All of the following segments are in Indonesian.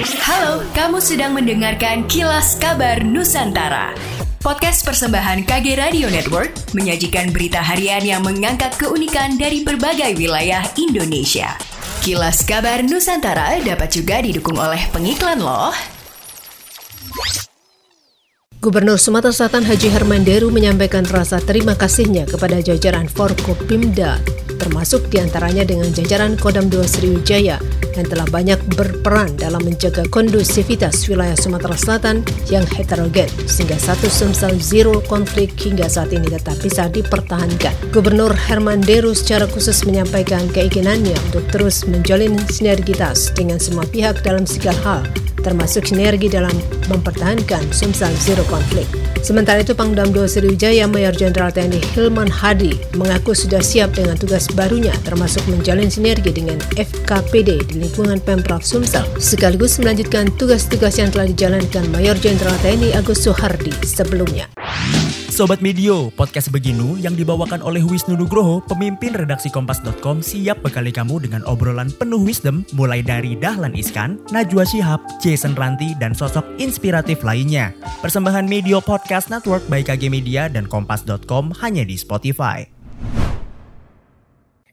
Halo, kamu sedang mendengarkan Kilas Kabar Nusantara. Podcast persembahan KG Radio Network menyajikan berita harian yang mengangkat keunikan dari berbagai wilayah Indonesia. Kilas Kabar Nusantara dapat juga didukung oleh pengiklan loh. Gubernur Sumatera Selatan Haji Herman Deru menyampaikan rasa terima kasihnya kepada jajaran Forkopimda termasuk di antaranya dengan jajaran Kodam 2 Sriwijaya yang telah banyak berperan dalam menjaga kondusivitas wilayah Sumatera Selatan yang heterogen sehingga satu Sumsel Zero konflik hingga saat ini tetap bisa dipertahankan. Gubernur Herman Deru secara khusus menyampaikan keinginannya untuk terus menjalin sinergitas dengan semua pihak dalam segala hal termasuk sinergi dalam mempertahankan Sumsel Zero konflik. Sementara itu Pangdam 2 Sriwijaya Mayor Jenderal TNI Hilman Hadi mengaku sudah siap dengan tugas barunya termasuk menjalin sinergi dengan FKPD di lingkungan Pemprov Sumsel sekaligus melanjutkan tugas-tugas yang telah dijalankan Mayor Jenderal TNI Agus Soehardi sebelumnya. Sobat Medio, podcast Beginu yang dibawakan oleh Wisnu Nugroho, pemimpin redaksi Kompas.com siap bekali kamu dengan obrolan penuh wisdom mulai dari Dahlan Iskan, Najwa Shihab, Jason Ranti, dan sosok inspiratif lainnya. Persembahan Medio Podcast Network by KG Media dan Kompas.com hanya di Spotify.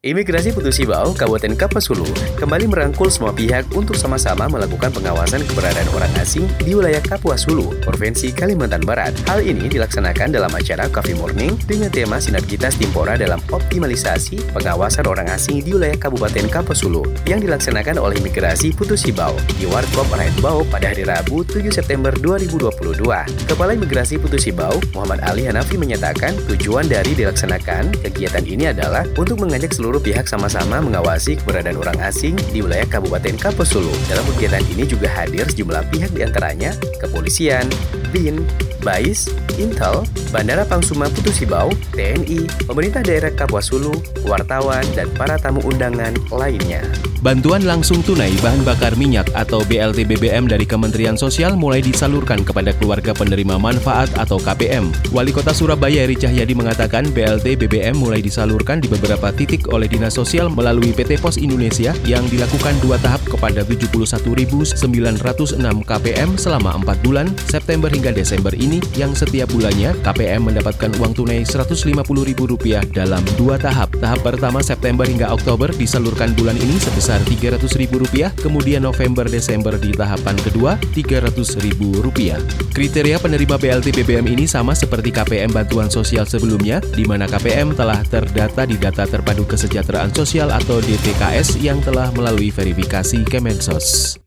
Imigrasi Putus Ibau, Kabupaten Kapuas Hulu, kembali merangkul semua pihak untuk sama-sama melakukan pengawasan keberadaan orang asing di wilayah Kapuas Hulu, Provinsi Kalimantan Barat. Hal ini dilaksanakan dalam acara Coffee Morning dengan tema Sinergitas Timpora dalam optimalisasi pengawasan orang asing di wilayah Kabupaten Kapuas Hulu yang dilaksanakan oleh Imigrasi Putus Ibau di Warkop Bau pada hari Rabu 7 September 2022. Kepala Imigrasi Putus Ibau, Muhammad Ali Hanafi menyatakan tujuan dari dilaksanakan kegiatan ini adalah untuk mengajak seluruh seluruh pihak sama-sama mengawasi keberadaan orang asing di wilayah Kabupaten Kapuas Hulu. Dalam kegiatan ini juga hadir sejumlah pihak di antaranya kepolisian, BIN, BAIS, Intel, Bandara Pangsuma Putusibau, TNI, pemerintah daerah Kapuas Hulu, wartawan, dan para tamu undangan lainnya. Bantuan langsung tunai bahan bakar minyak atau BLT BBM dari Kementerian Sosial mulai disalurkan kepada keluarga penerima manfaat atau KPM. Wali Kota Surabaya Eri Cahyadi mengatakan BLT BBM mulai disalurkan di beberapa titik oleh Dinas Sosial melalui PT Pos Indonesia yang dilakukan dua tahap kepada 71.906 KPM selama 4 bulan September hingga Desember ini yang setiap bulannya KPM mendapatkan uang tunai Rp150.000 dalam dua tahap. Tahap pertama September hingga Oktober disalurkan bulan ini sebesar Rp300.000, kemudian November-Desember di tahapan kedua Rp300.000. Kriteria penerima BLT BBM ini sama seperti KPM bantuan sosial sebelumnya, di mana KPM telah terdata di Data Terpadu Kesejahteraan Sosial atau DTKS yang telah melalui verifikasi Kemensos.